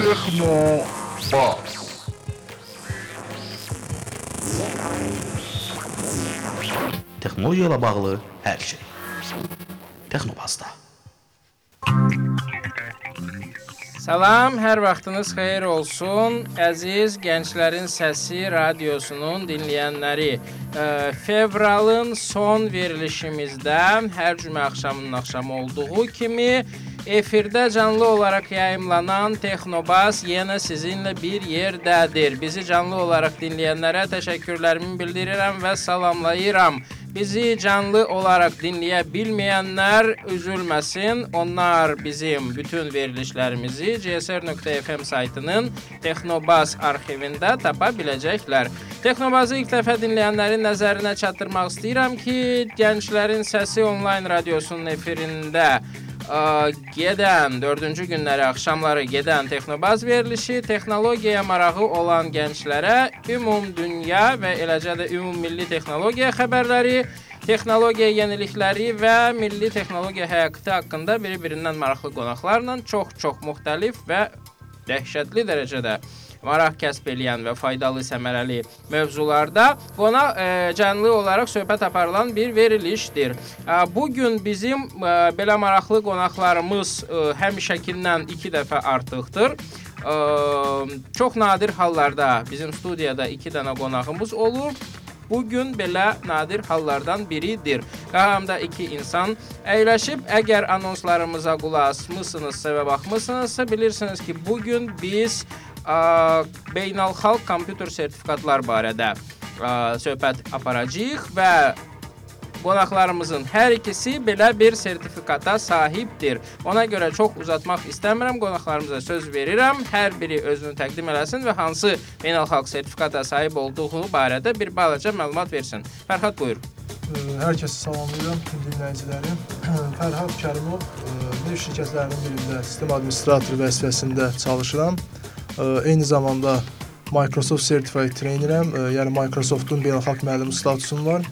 Bas. Texnologiya ilə bağlı hər şey. Texnobazda. Salam, hər vaxtınız xeyir olsun. Əziz Gənclərin Səsi radiosunun dinləyənləri. Ə, Fevralın son verilişimizdə hər cümə axşamının axşamı olduğu kimi efirdə canlı olaraq yayımlanan Texnobas yenə sizinlə bir yerdədir. Bizi canlı olaraq dinləyənlərə təşəkkürlərimi bildirirəm və salamlayıram. Bizi canlı olaraq dinləyə bilməyənlər üzülməsin. Onlar bizim bütün verilişlərimizi csr.fm saytının Texnobaz arxivində tapa biləcəklər. Texnobazı ilk dəfə dinləyənlərin nəzərinə çatdırmaq istəyirəm ki, Gənclərin Səsi onlayn radiosunun efirində gedən 4-cü günləri axşamları gedən Texnobaz verilişi texnologiyaya marağı olan gənclərə ümum dünya və eləcə də ümummilli texnologiya xəbərləri, texnologiya yenilikləri və milli texnologiya həyatı haqqında bir-birindən maraqlı qonaqlarla çox-çox müxtəlif və dəhşətli dərəcədə maraq kəsb eləyən və faydalı səmərəli mövzularda qonaq e, canlı olaraq söhbət aparılan bir verilişdir. E, bu gün bizim e, belə maraqlı qonaqlarımız həmişəkindən 2 dəfə artıqdır. Ə, çox nadir hallarda bizim studiyada 2 dənə qonağımız olur. Bu gün belə nadir hallardan biridir. Qahamda iki insan əyləşib. Əgər anonslarımıza qulaq asmısınızsa və baxmısınızsa, bilirsiniz ki, bu gün biz beynəlxalq kompüter sertifikatlar barədə ə, söhbət aparacağıq və qonaqlarımızın hər ikisi belə bir sertifikata sahibdir. Ona görə çox uzatmaq istəmirəm. Qonaqlarımıza söz verirəm. Hər biri özünü təqdim eləsin və hansı beynəlxalq sertifikata sahib olduğu barədə bir balaca məlumat versin. Fərhad buyur. Hər kəsi salamlayıram bütün dinləyiciləri. Fərhad Kərimov bir şirkətlərinin birində sistem administratoru vəzifəsində çalışıram. Eyni zamanda Microsoft Certified Trainerəm, yəni Microsoftun beynəlxalq müəllim statusun var.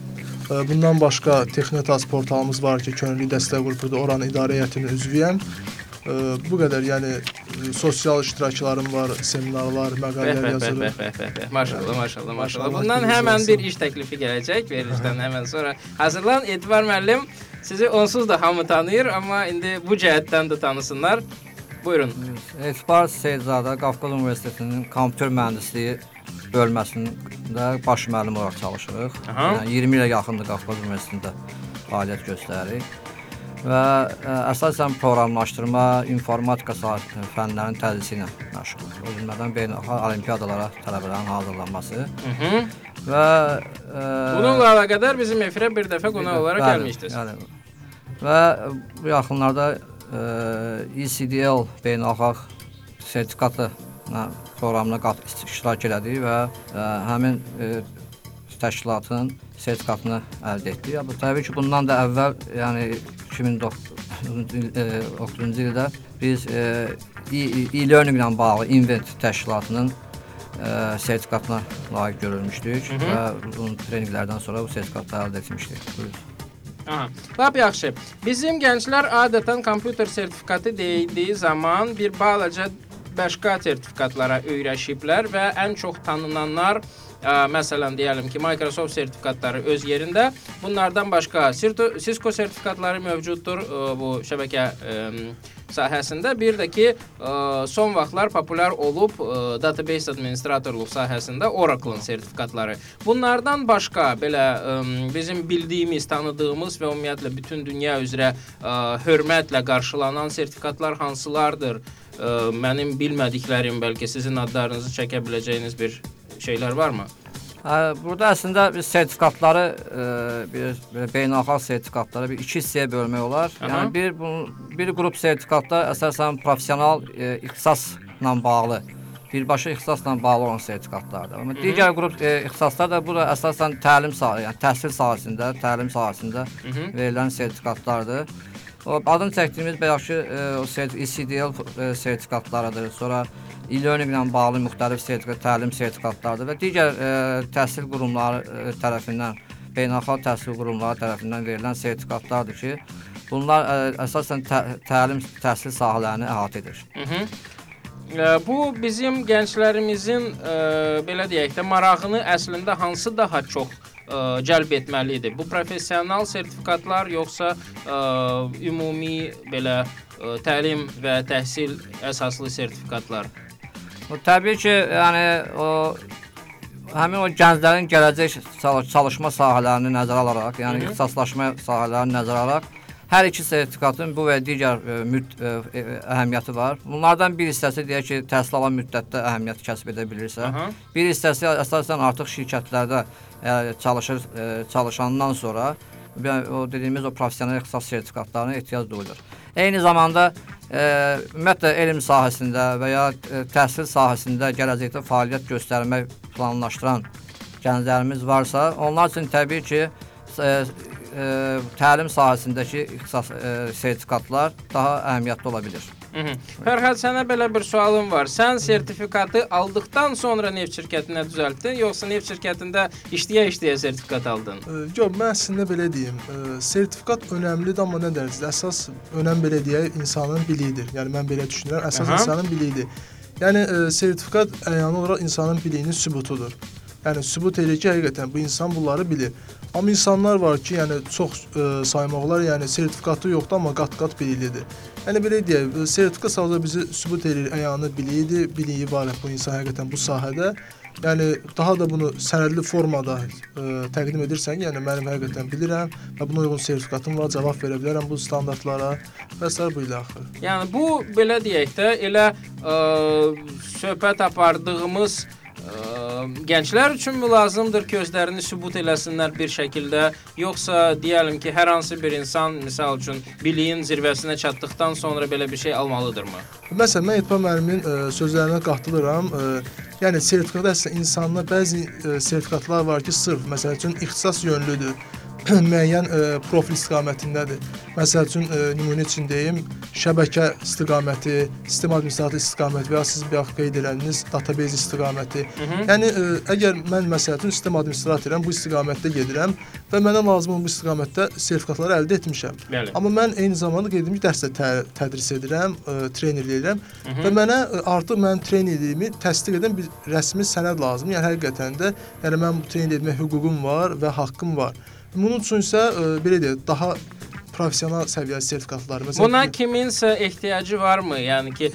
Bundan başqa Texnetas portalımız var ki, könüllü dəstək qrupudur. Oranın idarə heyətinin üzvüyəm. Bu qədər, yəni sosial iştiraklarım var, seminarlar, məqalələr yazırıq. Maşallah, maşallah, maşallah. Bundan həmən bir iş təklifi gələcək verilişdən həmən sonra. Hazırlan Etibar müəllim. Sizi onsuz da hamı tanıyır, amma indi bu cəhətdən də tanısınlar. Buyurun. Etibar Seyidzadə Qafqaz Universitetinin kompüter mühəndisliyi bölməsində baş müəllim olaraq çalışırıq. Aha. Yəni 20 ilə yaxındır Qafqaz Universitetində fəaliyyət göstəririk. Və ə, əsasən proqramlaşdırma, informatika sahə fənlərinin tədrisi ilə məşğuluq. O cümlədən beynəlxalq olimpiadalara tələbələrin hazırlanması Mhm. və ə, Bununla əlaqədar bizim efirə bir dəfə qonaq olaraq Bəli, gəlmişdiniz. Yəni, və bu yaxınlarda ə, ECDL beynəlxalq sertifikatı proqramına iştirak elədik və ə, həmin ə, təşkilatın sertifikatını əldə etdik. Ya, bu təbii ki, bundan da əvvəl, yəni 2009-cu ildə biz e- e-learning ilə bağlı Invent təşkilatının ə, sertifikatına layiq görülmüşdük Hı -hı. və bunun treninqlərdən sonra bu sertifikatı əldə etmişdik. Buyurun. Aha. Lap yaxşı. Bizim gənclər adətən kompüter sertifikatı deyildiyi zaman bir balaca başqa sertifikatlara öyrəşiblər və ən çox tanınanlar Ə, məsələn deyəlim ki, Microsoft sertifikatları öz yerində. Bunlardan başqa Cisco sertifikatları mövcuddur ə, bu şəbəkə ə, sahəsində. Bir də ki, ə, son vaxtlar populyar olub ə, database administratorluq sahəsində Oracle-ın sertifikatları. Bunlardan başqa belə ə, bizim bildiyimiz, tanıdığımız və ümumiyyətlə bütün dünya üzrə ə, hörmətlə qarşılanan sertifikatlar hansılardır? Ə, mənim bilmədiklərim, bəlkə sizin adlarınızı çəkə biləcəyiniz bir şeylər varmı? Hə, burada əslində biz sertifikatları e, bir, bir beynəlxalq sertifikatları bir iki hissəyə bölmək olar. Aha. Yəni bir bu bir qrup sertifikatlar əsasən professional e, ixtisas ixtisasla bağlı birbaşa ixtisasla bağlı olan sertifikatlardır. Amma digər qrup e, ixtisaslar da bu da əsasən təlim sahə, yəni təhsil sahəsində, təlim sahəsində verilən sertifikatlardır. O adını çəkdiyimiz bayaqki e, o sert ECDL e, sertifikatlarıdır. Sonra e-learning ilə bağlı müxtəlif sertifikat, təlim sertifikatlarıdır və digər e, təhsil qurumları e, tərəfindən, beynəlxalq təhsil qurumları tərəfindən verilən sertifikatlardır ki, bunlar ə, əsasən tə təlim, təhsil sahələrini əhatə edir. Hı -hı. E, Bu bizim gənclərimizin e, belə deyək də marağını əslində hansı daha çox e, cəlb etməlidir? Bu professional sertifikatlar yoxsa e, ümumi belə e, təlim və təhsil əsaslı sertifikatlar? O təbii ki, yəni o həmin o gənclərin gələcək çal- çalışma sahələrini nəzərə alaraq, yəni ixtisaslaşma sahələrini nəzərə alaraq hər iki sertifikatın bu və digər e, müd, e, e, əhəmiyyəti var. Bunlardan bir hissəsi deyək ki, təhsil alan müddətdə əhəmiyyət kəsb edə bilirsə, Aha. bir hissəsi əsasən artıq şirkətlərdə e, çalışır, e, çalışandan sonra o dediyimiz o professional ixtisas sertifikatlarına ehtiyac duyulur. Eyni zamanda e, ümumiyyətlə elm sahəsində və ya e, təhsil sahəsində gələcəkdə fəaliyyət göstərmək planlaşdıran gənclərimiz varsa, onlar üçün təbii ki, e, e, təlim sahəsindəki ixtisas e, sertifikatlar daha əhəmiyyətli ola bilər. Fərhad sənə belə bir sualım var. Sən sertifikatı aldıqdan sonra neft şirkətinə düzəltdin, yoxsa neft şirkətində işləyə-işləyə sertifikat aldın? Yox, mən əslində belə deyim. Sertifikat önəmlidir, amma nə dərəcədə? Əsas önəm belə deyək, insanın biliyidir. Yəni mən belə düşünürəm, əsas Aha. insanın biliyidir. Yəni sertifikat əyani olaraq insanın biliyinin sübutudur. Yəni sübut edir ki, həqiqətən bu insan bunları bilir. Amma insanlar var ki, yəni çox ə, saymaq yəni sertifikatı yoxdur, amma qat-qat biliklidir. Yəni belə deyək, ə, sertifikat sadəcə bizi sübut edir, əyanı biliyidir, biliyi var bu insan həqiqətən bu sahədə. Yəni daha da bunu sənədli formada ə, təqdim edirsən, yəni mənim həqiqətən bilirəm və buna uyğun sertifikatım var, cavab verə bilərəm bu standartlara və s. bu ilə axır. Yəni bu belə deyək də elə ə, söhbət apardığımız gənclər üçünmü lazımdır ki, özlərini sübut eləsinlər bir şəkildə, yoxsa deyəlim ki, hər hansı bir insan misal üçün biliyin zirvəsinə çatdıqdan sonra belə bir şey almalıdırmı? Məsələn, mən Etba müəllimin sözlərinə qatılıram. Ə, yəni sertifikat əslində insanlar bəzi ə, sertifikatlar var ki, sırf məsəl üçün ixtisas yönlüdür. müəyyən ə, profil istiqamətindədir. Məsəl üçün ə, nümunə üçün deyim, şəbəkə istiqaməti, sistem administratoru istiqaməti və ya siz bayaq qeyd etdiyiniz database istiqaməti. Yəni ə, əgər mən məsəl üçün sistem administratoram, bu istiqamətdə gedirəm və mənə lazım olan bu istiqamətdə sertifikatları əldə etmişəm. Bəli. Amma mən eyni zamanda qeyd etdiyim dərsdə tə tədris edirəm, ə, trenerlik edirəm və mənə ə, artıq mənim trenerliyimi təsdiq edən bir rəsmi sənəd lazımdır. Yəni həqiqətən də yəni mən bu trener etmə hüququm var və haqqım var. Bunun üçün isə ə, belə deyək, daha professional səviyyəli sertifikatlar. Buna kiminsə ehtiyacı varmı? Yəni ki,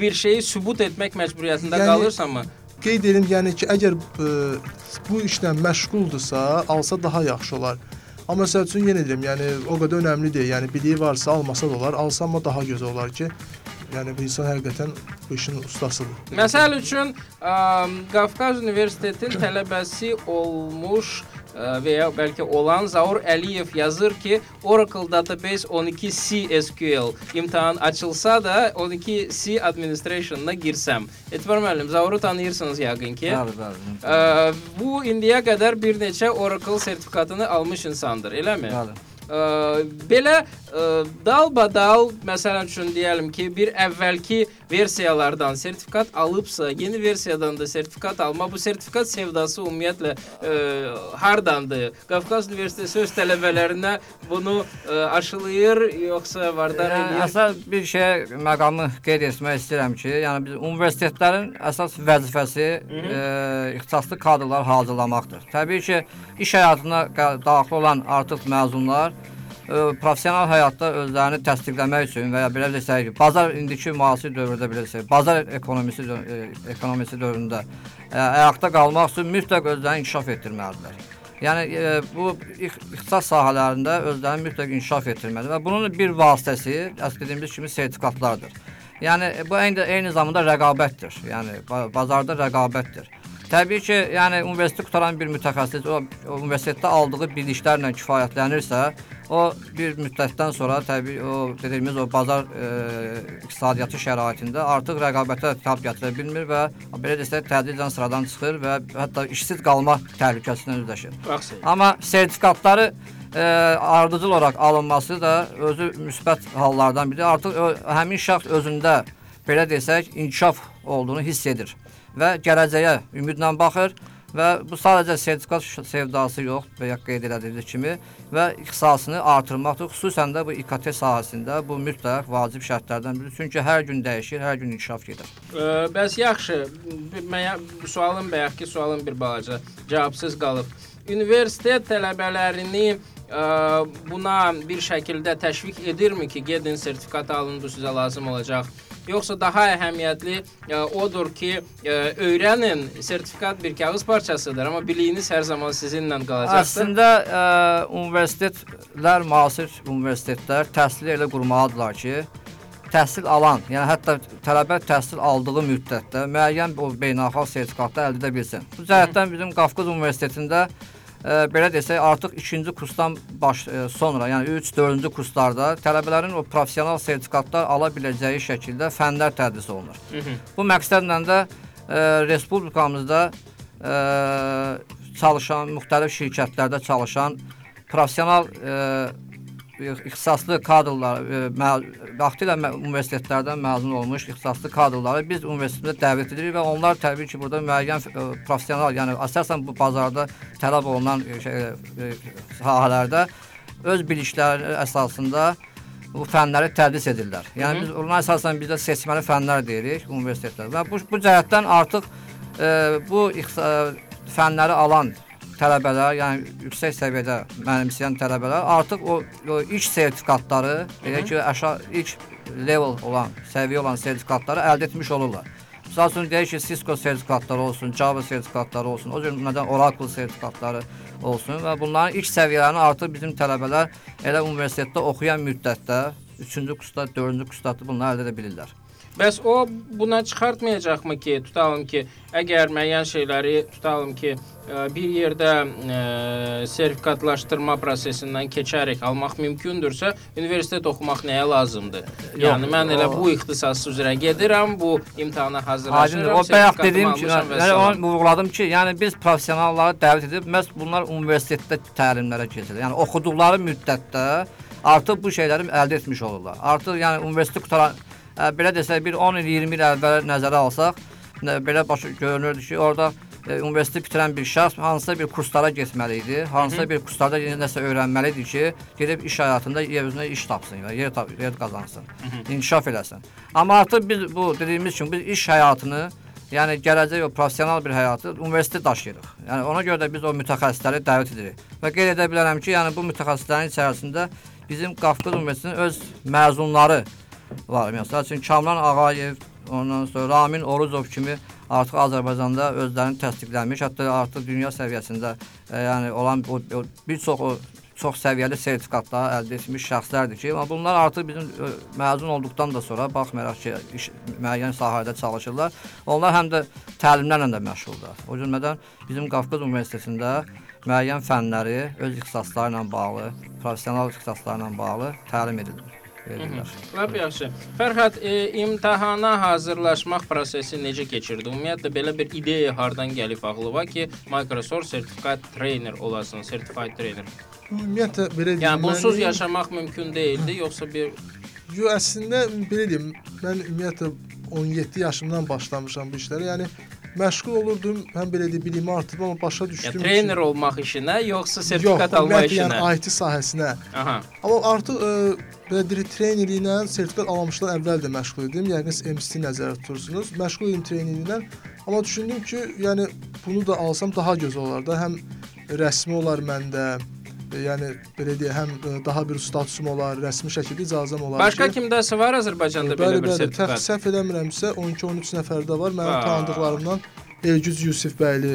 bir şeyi sübut etmək məcburiyyətində Yəni- qalırsanmı? qeyd edim, yəni ki, əgər ə, bu işlə məşğuldursa, alsa daha yaxşı olar. Amma məsəl üçün yenə deyirəm, yəni o qədər önəmli deyil. Yəni biliyi varsa almasa da olar, alsa amma daha gözəl olar ki, yəni bu insan həqiqətən bu işin ustasıdır. Məsəl üçün ə, Qafqaz Universitetinin tələbəsi olmuş ə, və ya bəlkə olan Zaur Əliyev yazır ki, Oracle Database 12C SQL imtahan açılsa da 12C administrationına girsəm. Etibar müəllim, Zauru tanıyırsınız yəqin ki. Bəli, bəli. Ə, bu indiyə qədər bir neçə Oracle sertifikatını almış insandır, eləmi? Bəli. Ə, belə ə, dalbadal məsələn üçün deyəlim ki, bir əvvəlki versiyalardan sertifikat alıbsa, yeni versiyadan da sertifikat alma, bu sertifikat sevdası ümumiyyətlə ə, hardandır? Qafqaz Universiteti öz tələbələrinə bunu ə, aşılayır yoxsa vardar Yəni, eləyir? əsas bir şey məqamı qeyd etmək istəyirəm ki, yəni biz universitetlərin əsas vəzifəsi e, ixtisaslı kadrlar hazırlamaqdır. Təbii ki, iş həyatına daxil olan artıq məzunlar e, professional həyatda özlərini təsdiqləmək üçün və ya belə desək, bazar indiki müasir dövrdə bilirsə, bazar ekonomisi dö- e, ekonomisi dövründə e, ayaqda qalmaq üçün mütləq özlərini inkişaf etdirməlidirlər. Yəni e, bu ix- ixtisas sahələrində özlərini mütləq inkişaf etdirməli və bunun bir vasitəsi, əslində dediyimiz kimi sertifikatlardır. Yəni bu eyni eyni zamanda rəqabətdir. Yəni ba- bazarda rəqabətdir. Təbii ki, yəni universitet qutaran bir mütəxəssis o universitetdə aldığı biliklərlə kifayətlənirsə, o bir müddətdən sonra təbii o dediyimiz o bazar e, iqtisadiyyatı şəraitində artıq rəqabətə tab gətirə bilmir və belə desək tədricən sıradan çıxır və hətta işsiz qalma təhlükəsindən üzləşir. Amma sertifikatları e, ardıcıl olaraq alınması da özü müsbət hallardan biri. Artıq ö, həmin şəxs özündə belə desək inkişaf olduğunu hiss edir və gələcəyə ümidlə baxır və bu sadəcə sertifikat sevdası yox ya qeyd elədiyi kimi və ixtisasını artırmaqdır. Xüsusən də bu İKT sahəsində bu mütləq vacib şərtlərdən biridir. Çünki hər gün dəyişir, hər gün inkişaf gedir. Ə, bəs yaxşı, b- mənə bu sualın bayaqki sualın bir balaca cavabsız qalıb. Universitet tələbələrini ə, buna bir şəkildə təşviq edirmi ki, gedin sertifikat alın, bu sizə lazım olacaq? Yoxsa daha əhəmiyyətli ə, odur ki, ə, öyrənin, sertifikat bir kağız parçasıdır, amma biliyiniz hər zaman sizinlə qalacaqdır. Əslində ə, universitetlər, müasir universitetlər təhsili elə qurmalıdırlar ki, təhsil alan, yəni hətta tələbə təhsil aldığı müddətdə müəyyən o beynəlxalq sertifikatlar əldə edə bilsin. Bu cəhətdən bizim Qafqaz Universitetində ə, belə desək artıq 2-ci kursdan baş ə, sonra, yəni 3-4-cü kurslarda tələbələrin o professional sertifikatlar ala biləcəyi şəkildə fənlər tədris olunur. Hı -hı. Bu məqsədlə də ə, respublikamızda ə, çalışan müxtəlif şirkətlərdə çalışan professional ə, ixtisaslı kadrlar, ə, mə- vaxtilə universitetlərdən məzun olmuş ixtisaslı kadrları biz universitetə dəvət edirik və onlar təbii ki, burada müəyyən ə, professional, yəni əsasən bu bazarda tələb olunan ə, şey, ə, sahələrdə öz bilikləri əsasında bu fənləri tədris edirlər. Yəni biz ona əsasən bizdə seçməli fənlər deyirik universitetlər. Və bu bu cəhətdən artıq e, bu ixtisa- fənləri alan tələbələr, yəni yüksək səviyyədə mənimsəyən tələbələr artıq o, o ilk sertifikatları, elə ki, aşağı ilk level olan, səviyyə olan sertifikatları əldə etmiş olurlar. Məsəl üçün deyək ki, Cisco sertifikatları olsun, Java sertifikatları olsun, o cümlədən Oracle sertifikatları olsun və bunların ilk səviyyələrini artıq bizim tələbələr elə universitetdə oxuyan müddətdə 3-cü kursda, 4-cü kursda bunları əldə edə bilirlər. Bəs o buna çıxartmayacaqmı ki, tutalım ki, əgər müəyyən şeyləri tutalım ki, ə, bir yerdə ə, sertifikatlaşdırma prosesindən keçərək almaq mümkündürsə, universitet oxumaq nəyə lazımdır? Yox, yəni mən elə o- bu ixtisas üzrə gedirəm, bu imtahana hazırlaşıram, O bayaq dediyim və yəni onu vurğuladım ki, yəni biz professionalları dəvət edib məhz bunlar universitetdə təlimlərə keçir. Yəni oxuduqları müddətdə artıq bu şeyləri əldə etmiş olurlar. Artıq yəni universitet qutaran belə desək bir 10 il, 20 il əvvəl nəzərə alsaq, belə başa görünürdü ki, orada e, universitet bitirən bir şəxs hansısa bir kurslara getməli idi, hansısa bir kurslarda yeni nəsə öyrənməli idi ki, gedib iş həyatında yer özünə iş tapsın və yer, tap yer qazansın, inkişaf eləsin. Amma artıq biz bu dediyimiz kimi biz iş həyatını Yəni gələcək o professional bir həyatı universitet daşıyırıq. Yəni ona görə də biz o mütəxəssisləri dəvət edirik. Və qeyd edə bilərəm ki, yəni bu mütəxəssislərin içərisində bizim Qafqaz Universitetinin öz məzunları var. Məsəl üçün Kamran Ağayev, ondan sonra Ramin Oruzov kimi artıq Azərbaycanda özlərini təsdiqləmiş, hətta artıq dünya səviyyəsində e, yəni olan o, o bir çox o çox səviyyəli sertifikatlar əldə etmiş şəxslərdir ki, amma bunlar artıq bizim ö, məzun olduqdan da sonra baxmayaraq ki, iş, müəyyən sahədə çalışırlar, onlar həm də təlimlərlə də məşğuldurlar. O cümlədən bizim Qafqaz Universitetində müəyyən fənləri öz ixtisasları ilə bağlı, professional ixtisaslarla bağlı təlim edilir. Verirlər. Lap yaxşı. Fərhad, e, imtahana hazırlaşmaq prosesi necə keçirdi? Ümumiyyətlə belə bir ideya hardan gəlib ağlıva ki, Microsoft sertifikat trainer olasın, certified trainer. Ümumiyyətlə belə deyim. Yəni bunsuz yaşamaq mümkün deyildi, yoxsa bir Yo, əslində belə deyim, mən ümumiyyətlə 17 yaşımdan başlamışam bu işlərə. Yəni məşğul olurdum, həm belə deyim, bilimi artırıb, amma başa düşdüm yəni trener olmaq işinə, yoxsa Yox, sertifikat alma ümumiyyətlə, işinə? yəni IT sahəsinə. Aha. Amma artıq ə, belə deyir, trenerliklə sertifikat almışdan əvvəl də məşğul idim. Yəni MC nəzərdə tutursunuz. Məşğul idim trenerliklə. Amma düşündüm ki, yəni bunu da alsam daha gözəl olar da. Həm rəsmi olar məndə. E, Yəni belə deyə həm ə, daha bir statusum olar, rəsmi şəkildə icazəm olar Başqa ki, kimdəsə var Azərbaycanda belə Bəli, bir bəli. Sertifikat? səhv eləmirəmsə 12-13 nəfərdə var. Mənim tanıdıqlarımdan Elgüz Yusif bəyli.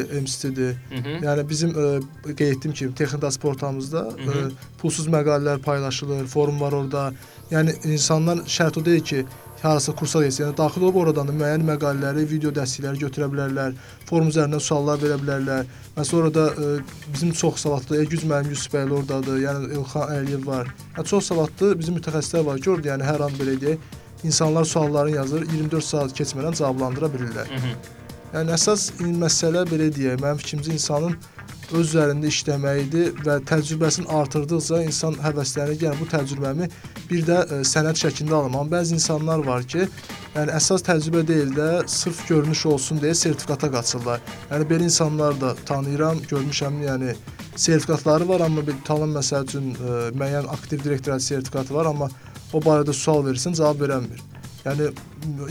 Mhm. Yəni bizim ə, qeyd etdiyim kimi Texnidas portalımızda ə, pulsuz məqalələr paylaşılır, forum var orada. Yəni insanlar şərt o deyil ki, harasa kursa yəni daxil olub oradan da müəyyən məqalələri, video dərslikləri götürə bilərlər, forum üzərindən suallar verə bilərlər. Və sonra da ə, bizim çox savadlı Elgüz müəllim Yusuf bəyli ordadır, yəni Elxan Əliyev var. Yəni çox savadlı bizim mütəxəssislər var ki, orada yəni hər an belə deyək, insanlar suallarını yazır, 24 saat keçmədən cavablandıra bilirlər. Yəni əsas məsələ belə deyək, mənim fikrimcə insanın öz üzərində işləməyidir və təcrübəsini artırdıqca insan həvəslənir. Yəni bu təcrübəmi bir də ə, sənəd şəklində alım. Amma bəzi insanlar var ki, yəni əsas təcrübə deyil də sırf görünüş olsun deyə sertifikata qaçırlar. Yəni belə insanlar da tanıyıram, görmüşəm, yəni sertifikatları var, amma bir talon məsəl üçün ə, müəyyən aktiv direktorial sertifikatı var, amma o barədə sual verirsən, cavab verənmir. Yəni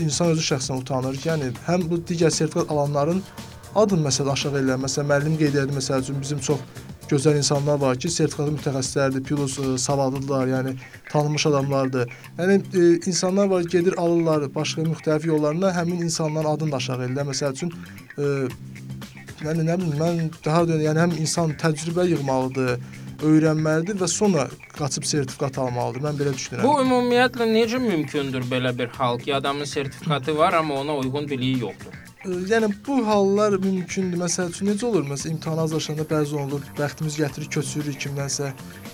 insan özü şəxsən utanır ki, yəni həm bu digər sertifikat alanların adın məsələn aşağı eləyər. Məsələn müəllim qeyd etdi məsəl üçün bizim çox gözəl insanlar var ki, sertifikatlı mütəxəssislərdir, plus ə, savadlıdırlar, yəni tanınmış adamlardır. Yəni ə, insanlar var gedir alırlar başqa müxtəlif yollarla həmin insanların adını da aşağı eləyirlər. Məsəl üçün ə, yəni nə bilim mən daha da yəni həm insan təcrübə yığmalıdır, öyrənməlidir və sonra qaçıb sertifikat almalıdır. Mən belə düşünürəm. Bu ümumiyyətlə necə mümkündür belə bir hal ki, adamın sertifikatı var, amma ona uyğun biliyi yoxdur? Yəni bu hallar mümkündür. Məsəl üçün necə olur? Məsələn, imtahana hazırlaşanda bəzi olur, bəxtimiz gətirir, köçürürük kimdənsə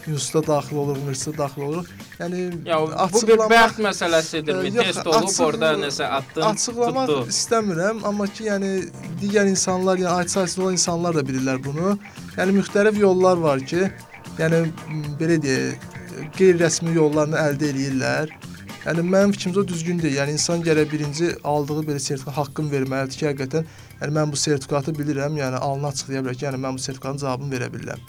universitetə daxil olur, universitetə daxil olur. Yəni Ya bu bir bəxt məsələsidirmi? Yox, Test olub açıqla- orada nəsə atdın, açıqlamaq tutdu. istəmirəm, amma ki, yəni digər insanlar, yəni aid olan insanlar da bilirlər bunu. Yəni müxtəlif yollar var ki, yəni belə deyək, qeyri-rəsmi yollarını əldə eləyirlər. Yəni mənim fikrimcə o düzgün deyil. Yəni insan gərək birinci aldığı belə sertifikat haqqını verməlidir ki, həqiqətən yəni mən bu sertifikatı bilirəm, yəni alnı açıqlaya bilər ki, yəni mən bu sertifikatın cavabını verə bilirəm.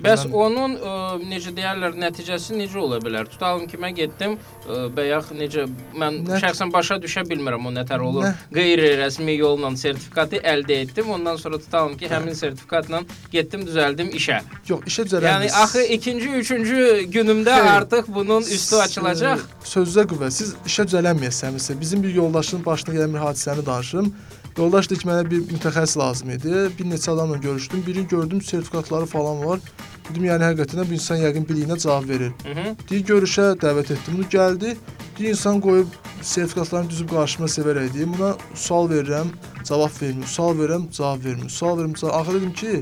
Bəs onun ə, necə deyərlər, nəticəsi necə ola bilər? Tutalım ki, mən getdim, ə, bayaq necə mən Nə- şəxsən başa düşə bilmirəm o nətər olur. Qeyri-rəsmi yolla sertifikatı əldə etdim. Ondan sonra tutalım ki, həmin sertifikatla getdim, düzəldim işə. Yox, işə düzələn Yəni axı ikinci, üçüncü günümdə Xeyr. artıq bunun üstü açılacaq. Sözdə qüvvə. Siz işə düzələnməyəsənsə, bizim bir yoldaşın başına gələn bir hadisəni danışım. Yoldaş dedi ki, mənə bir mütəxəssis lazım idi. Bir neçə adamla görüşdüm. Birini gördüm, sertifikatları falan var. Dedim, yəni həqiqətən bu insan yəqin biliyinə cavab verir. Deyir, görüşə dəvət etdim. Bu gəldi. Deyir, insan qoyub sertifikatlarını düzüb qarşıma sevərək deyim. Buna sual verirəm, cavab vermir. Sual verirəm, cavab vermir. Sual verirəm, cavab. Axırı dedim ki,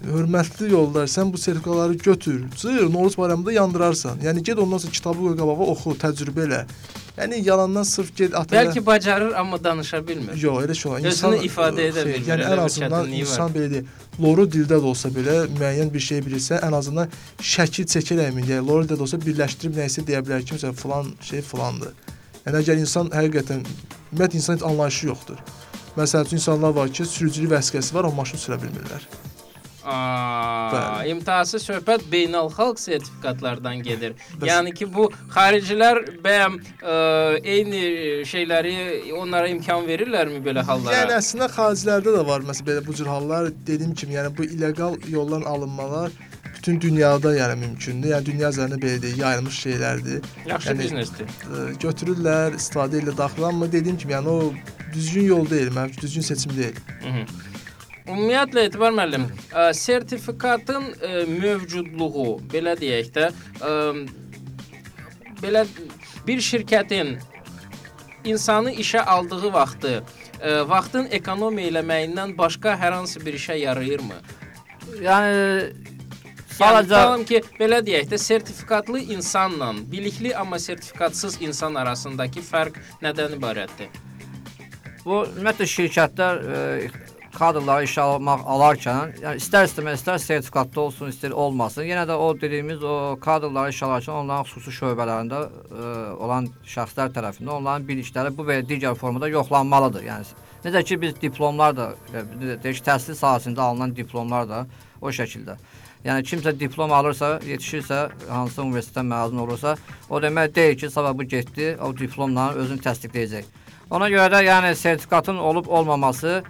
Hörmətli yoldaş, sən bu sertifikatları götür, cır, Novruz bayramında yandırarsan. Yəni get ondan sonra kitabı qoy qabağa oxu, təcrübə elə. Yəni yalandan sırf get ata. Bəlkə bacarır, amma danışa bilmir. Yox, elə şey olur. Özünü ifadə edə bilmir, Yəni ən azından insan belə deyək, loru dildə də olsa belə müəyyən bir şey bilirsə, ən azından şəkil çəkərəkmi deyə, loru dildə də olsa birləşdirib nəyisə deyə bilər ki, məsələn filan şey filandır. Yəni əgər insan həqiqətən ümumiyyətlə insan anlayışı yoxdur. Məsəl üçün insanlar var ki, sürücülük vəsiqəsi var, amma maşın sürə bilmirlər. Aa, Bəli. imtahası söhbət beynəlxalq sertifikatlardan gedir. Bəs- Yəni ki, bu xaricilər bəyəm ə, eyni şeyləri onlara imkan verirlərmi belə hallara? Yəni əslində xaricilərdə də var məsələn belə bu cür hallar. Dediyim kimi, yəni bu illeqal yoldan alınmalar bütün dünyada yəni mümkündür. Yəni dünya üzərində belə deyək, yayılmış şeylərdir. Yaxşı yəni- biznesdir. Ə, götürürlər, istifadə edirlər daxil, amma dediyim kimi, yəni o düzgün yol deyil, üçün düzgün seçim deyil. Mhm. Ümumiyyətlə Etibar müəllim, ə, sertifikatın ə, mövcudluğu, belə deyək də, ə, belə bir şirkətin insanı işə aldığı vaxtı, ə, vaxtın ekonomiya eləməyindən başqa hər hansı bir işə yarayırmı? Yəni Yəni sadəcə tutalım ki, belə deyək də, sertifikatlı insanla bilikli amma sertifikatsız insan arasındakı fərq nədən ibarətdir? bu ümumiyyətlə şirkətlər e, kadrları işə almaq alarkən, yəni istər-istəməz istər sertifikatlı olsun, istər olmasın, yenə də o dediyimiz o kadrları işə alarkən onların xüsusi şöbələrində e, olan şəxslər tərəfindən onların bilikləri bu və digər formada yoxlanmalıdır. Yəni necə ki biz diplomlar da e, deyək təhsil sahəsində alınan diplomlar da o şəkildə. Yəni kimsə diplom alırsa, yetişirsə, hansı universitetdən məzun olursa, o demək deyil ki, sabah bu getdi, o diplomla özünü təsdiqləyəcək. Ona görə də yəni sertifikatın olub olmaması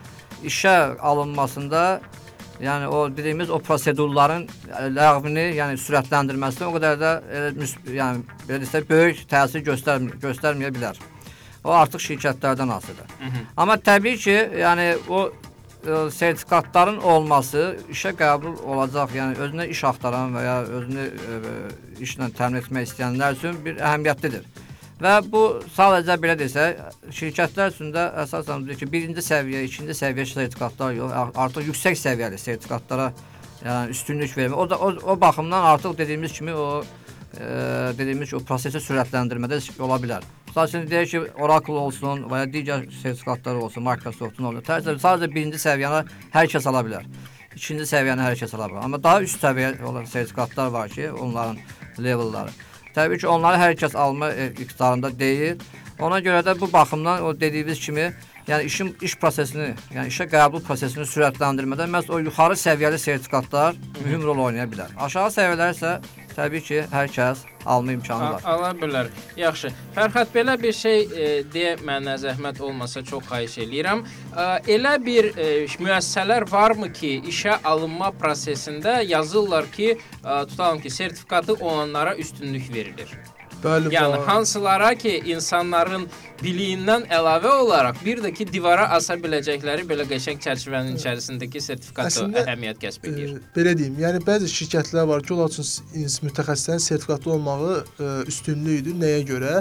işə alınmasında yəni o dediyimiz o prosedurların ləğvini, yəni sürətləndirməsində o qədər də elə, yəni belə desək böyük təsir göstərmir, göstərməyə bilər. O artıq şirkətlərdən asılıdır. Amma təbii ki, yəni o ə, sertifikatların olması işə qəbul olacaq, yəni özünə iş axtaran və ya özünü ə, işlə təmin etmək istəyənlər üçün bir əhəmiyyətlidir. Və bu sadəcə belə desək, şirkətlər üçün də əsasən ki, birinci səviyyə, ikinci səviyyə sertifikatlar yox, artıq yüksək səviyyəli sertifikatlara yəni üstünlük vermək. O da o, o baxımdan artıq dediyimiz kimi o e, dediyimiz o prosesi sürətləndirmədə ola bilər. Məsələn, deyək ki, Oracle olsun və ya digər sertifikatlar olsun, Microsoft-un olsun. Sadəcə, sadəcə birinci səviyyəni hər kəs ala bilər. İkinci səviyyəni hər kəs ala bilər. Amma daha üst səviyyə olan sertifikatlar var ki, onların levelləri. Təbii ki, onları hər kəs alma e, iqtidarında deyil. Ona görə də bu baxımdan o dediyimiz kimi, yəni işin iş prosesini, yəni işə qəbul prosesini sürətləndirmədə məhz o yuxarı səviyyəli sertifikatlar mühüm rol oynaya bilər. Aşağı səviyyələr isə təbii ki, hər kəs alma imkanı var. Ala bilər. Yaxşı. Fərhad belə bir şey e, deyə mənə zəhmət olmasa çox xahiş eləyirəm. E, elə bir e, müəssisələr varmı ki, işə alınma prosesində yazırlar ki, e, tutalım ki, sertifikatı olanlara üstünlük verilir. Bəli, Yəni hansılara ki, insanların biliyindən əlavə olaraq bir də ki, divara asa biləcəkləri belə qəşəng çərçivənin içərisindəki sertifikatı Əslində, əhəmiyyət kəsb edir. E, belə deyim, yəni bəzi şirkətlər var ki, onlar üçün s- mütəxəssislərin sertifikatlı olmağı e, üstünlükdür. Nəyə görə?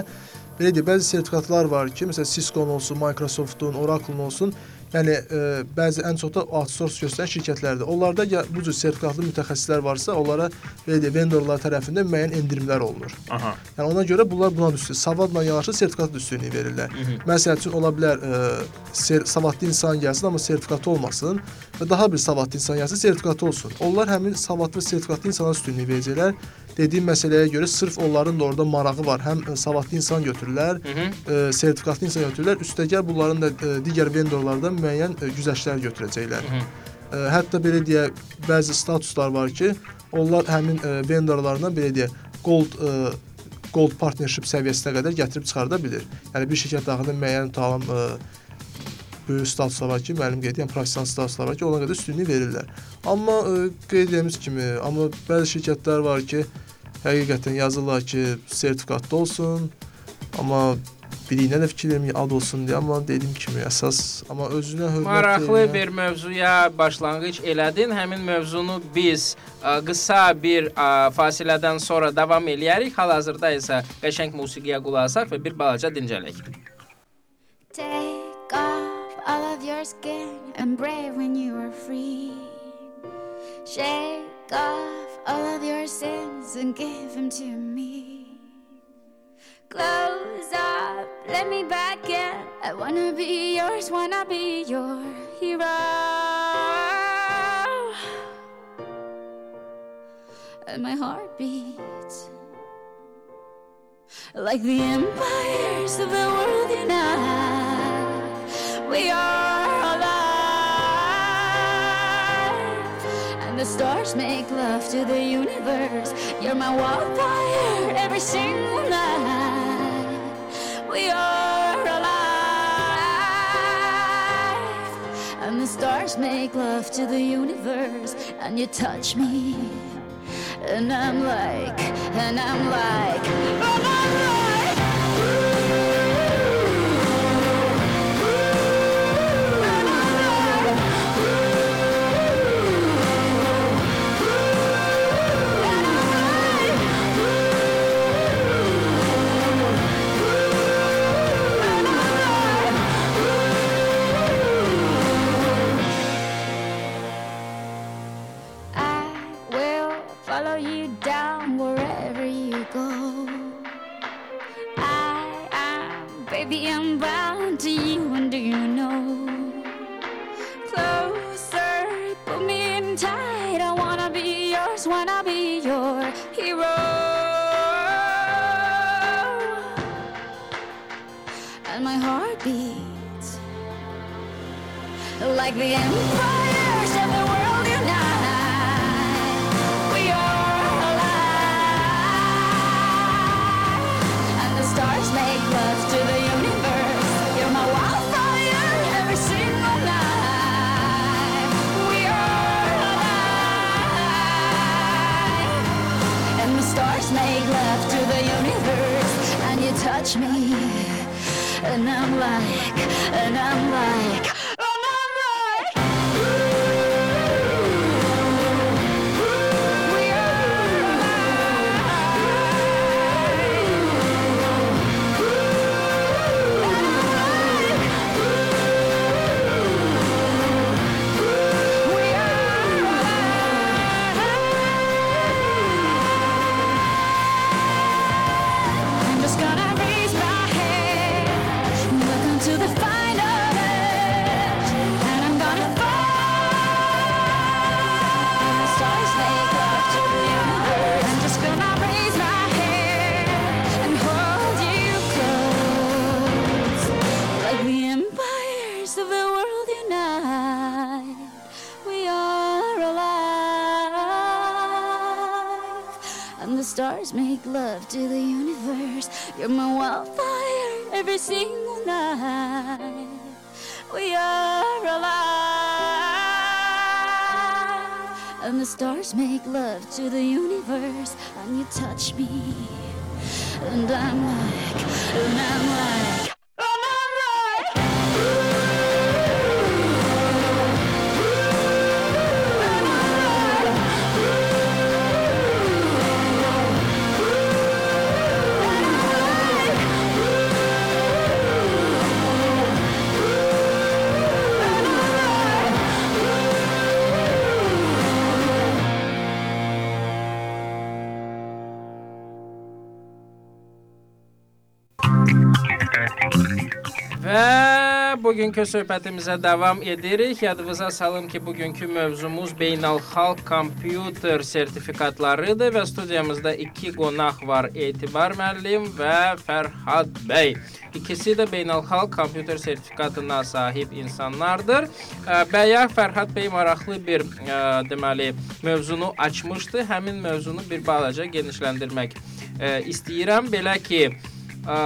Belə deyim, bəzi sertifikatlar var ki, məsələn Cisco-nun olsun, Microsoft-un, Oracle-un olsun, yəni e, bəzi ən çox da outsource göstərən şirkətlərdir. Onlarda ya, bu cür sertifikatlı mütəxəssislər varsa, onlara belə vendorlar tərəfindən müəyyən endirimlər olunur. Aha. Yəni ona görə bunlar buna üstün, savadla yanaşı sertifikat üstünlüyü verirlər. Məsəl üçün ola bilər e, savadlı insan gəlsin, amma sertifikatı olmasın və daha bir savadlı insan gəlsin, sertifikatı olsun. Onlar həmin savadlı sertifikatlı insana üstünlük verəcəklər. Dediyim məsələyə görə sırf onların da orada marağı var. Həm e, savadlı insan götürürlər, e, sertifikatlı insan götürürlər. Üstəgəl bunların da e, digər vendorlardan müəyyən e, güzəştlər götürəcəklər. Hı -hı. E, hətta belə deyə bəzi statuslar var ki, onlar həmin e, vendorlarına belə deyə gold e, gold partnership səviyyəsinə qədər gətirib çıxarda bilir. Yəni bir şirkət daxilində müəyyən tutalım böyük statuslar var ki, müəllim qeyd edən professional statuslar var ki, ona qədər üstünlük verirlər. Amma e, qeyd etdiyimiz kimi, amma bəzi şirkətlər var ki, həqiqətən yazırlar ki, sertifikatlı olsun, amma biliyinə də fikir vermir, ad olsun deyə, amma dediyim kimi əsas, amma özünə hörmət Maraqlı eləyən- bir mövzuya başlanğıc elədin. Həmin mövzunu biz ə, qısa bir ə, fasilədən sonra davam eləyərik. Hal-hazırda isə qəşəng musiqiyə qulaq asaq və bir balaca dincələk. Of and brave when you are free. Shake off all of your sins and give them to me. Close up, let me back in. I wanna be yours, wanna be your hero. And my heart beats like the empires of the world unite. We are alive, and the stars make love to the universe. You're my wildfire every single night. We are alive, and the stars make love to the universe, and you touch me. And I'm like, and I'm like, and I'm like, You're my wildfire every single night. We are alive. And the stars make love to the universe. And you touch me. And I'm like, and I'm like, Və bugünkü söhbətimizə davam edirik. Yadınıza salım ki, bugünkü mövzumuz beynəlxalq kompüter sertifikatlarıdır və studiyamızda iki qonaq var. Etibar müəllim və Fərhad bəy. İkisi də beynəlxalq kompüter sertifikatına sahib insanlardır. Bəyə Fərhad bəy maraqlı bir ə, deməli mövzunu açmışdı. Həmin mövzunu bir balaca genişləndirmək ə, istəyirəm. Belə ki, ə,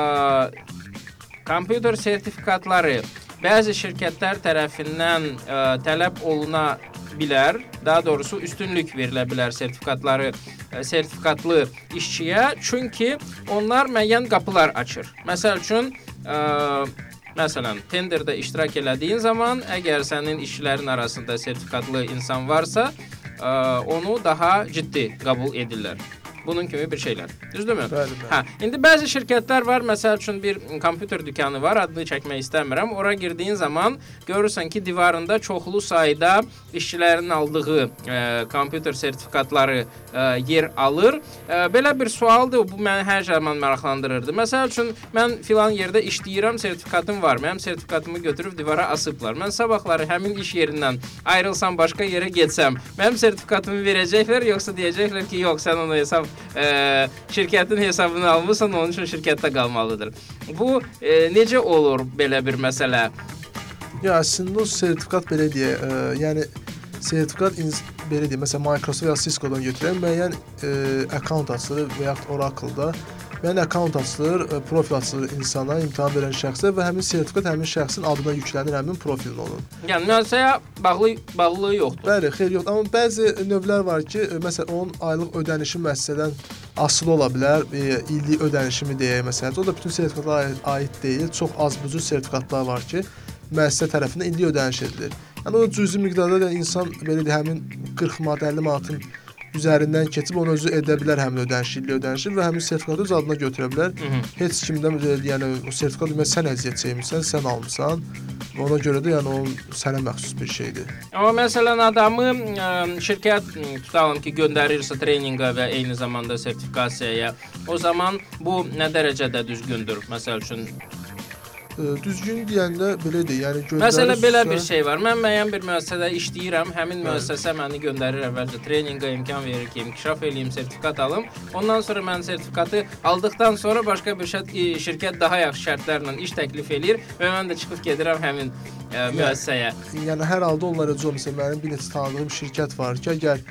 Kompüter sertifikatları bəzi şirkətlər tərəfindən ə, tələb oluna bilər. Daha doğrusu üstünlük verilə bilər sertifikatları ə, sertifikatlı işçiyə, çünki onlar müəyyən qapılar açır. Məsəl üçün, ə, məsələn, tenderdə iştirak elədiyin zaman, əgər sənin işçilərin arasında sertifikatlı insan varsa, ə, onu daha ciddi qəbul edirlər. Bunun kimi bir şeylər. Düzdürmü? Bəli, bəli. Hə, indi bəzi şirkətlər var, məsəl üçün bir kompüter dükanı var, adını çəkmək istəmirəm. Ora girdiyin zaman görürsən ki, divarında çoxlu sayda işçilərin aldığı e, kompüter sertifikatları e, yer alır. E, belə bir sualdır, bu məni hər zaman maraqlandırırdı. Məsəl üçün mən filan yerdə işləyirəm, sertifikatım var. Mənim sertifikatımı götürüb divara asıblar. Mən sabahları həmin iş yerindən ayrılsam, başqa yerə getsəm, mənim sertifikatımı verəcəklər, yoxsa deyəcəklər ki, yox, sən onu hesab e, şirkətin hesabını almısan, onun üçün şirkətdə qalmalıdır. Bu e, necə olur belə bir məsələ? Ya əslində o sertifikat belə deyə, ə, yəni sertifikat belə deyə, məsələn Microsoft ya Cisco-dan götürək, müəyyən ə, account açılır və yaxud Oracle-da müəyyən account açılır, ə, profil açılır insana, imtahan verən şəxsə və həmin sertifikat həmin şəxsin adına yüklənir həmin profilin onun. Yəni müəssisəyə bağlı bağlılığı yoxdur. Bəli, xeyr yox, amma bəzi növlər var ki, ə, məsələn onun aylıq ödənişi müəssisədən asılı ola bilər, e, illik ödənişimi deyək məsələn. O da bütün sertifikatlara aid, deyil. Çox az bucur sertifikatlar var ki, müəssisə tərəfindən illik ödəniş edilir. Yəni o cüzi miqdarda da insan belə deyək, həmin 40 manat, 50 manatın üzərindən keçib onu özü edə bilər həmin ödənişi, ödənişi və həmin sertifikatı öz adına götürə bilər. Mhm. Heç kimdən yəni o sertifikat demək sən əziyyət çəkmisən, sən almısan. Ona görə də yəni o sənə məxsus bir şeydir. Amma məsələn adamı ə, şirkət ə, tutalım ki, göndərirsə treninqa və eyni zamanda sertifikasiyaya, o zaman bu nə dərəcədə düzgündür? Məsəl üçün düzgün deyəndə belədir. Yəni göndərirsə Məsələ belə bir şey var. Mən müəyyən bir müəssisədə işləyirəm. Həmin müəssisə məni göndərir əvvəlcə treninqa imkan verir ki, inkişaf eləyim, sertifikat alım. Ondan sonra mən sertifikatı aldıqdan sonra başqa bir şərt, e, şirkət daha yaxşı şərtlərlə iş təklif eləyir və mən də çıxıb gedirəm həmin ə, müəssisəyə. yəni hər halda onlar özü məsələn mənim bir neçə tanıdığım şirkət var ki, əgər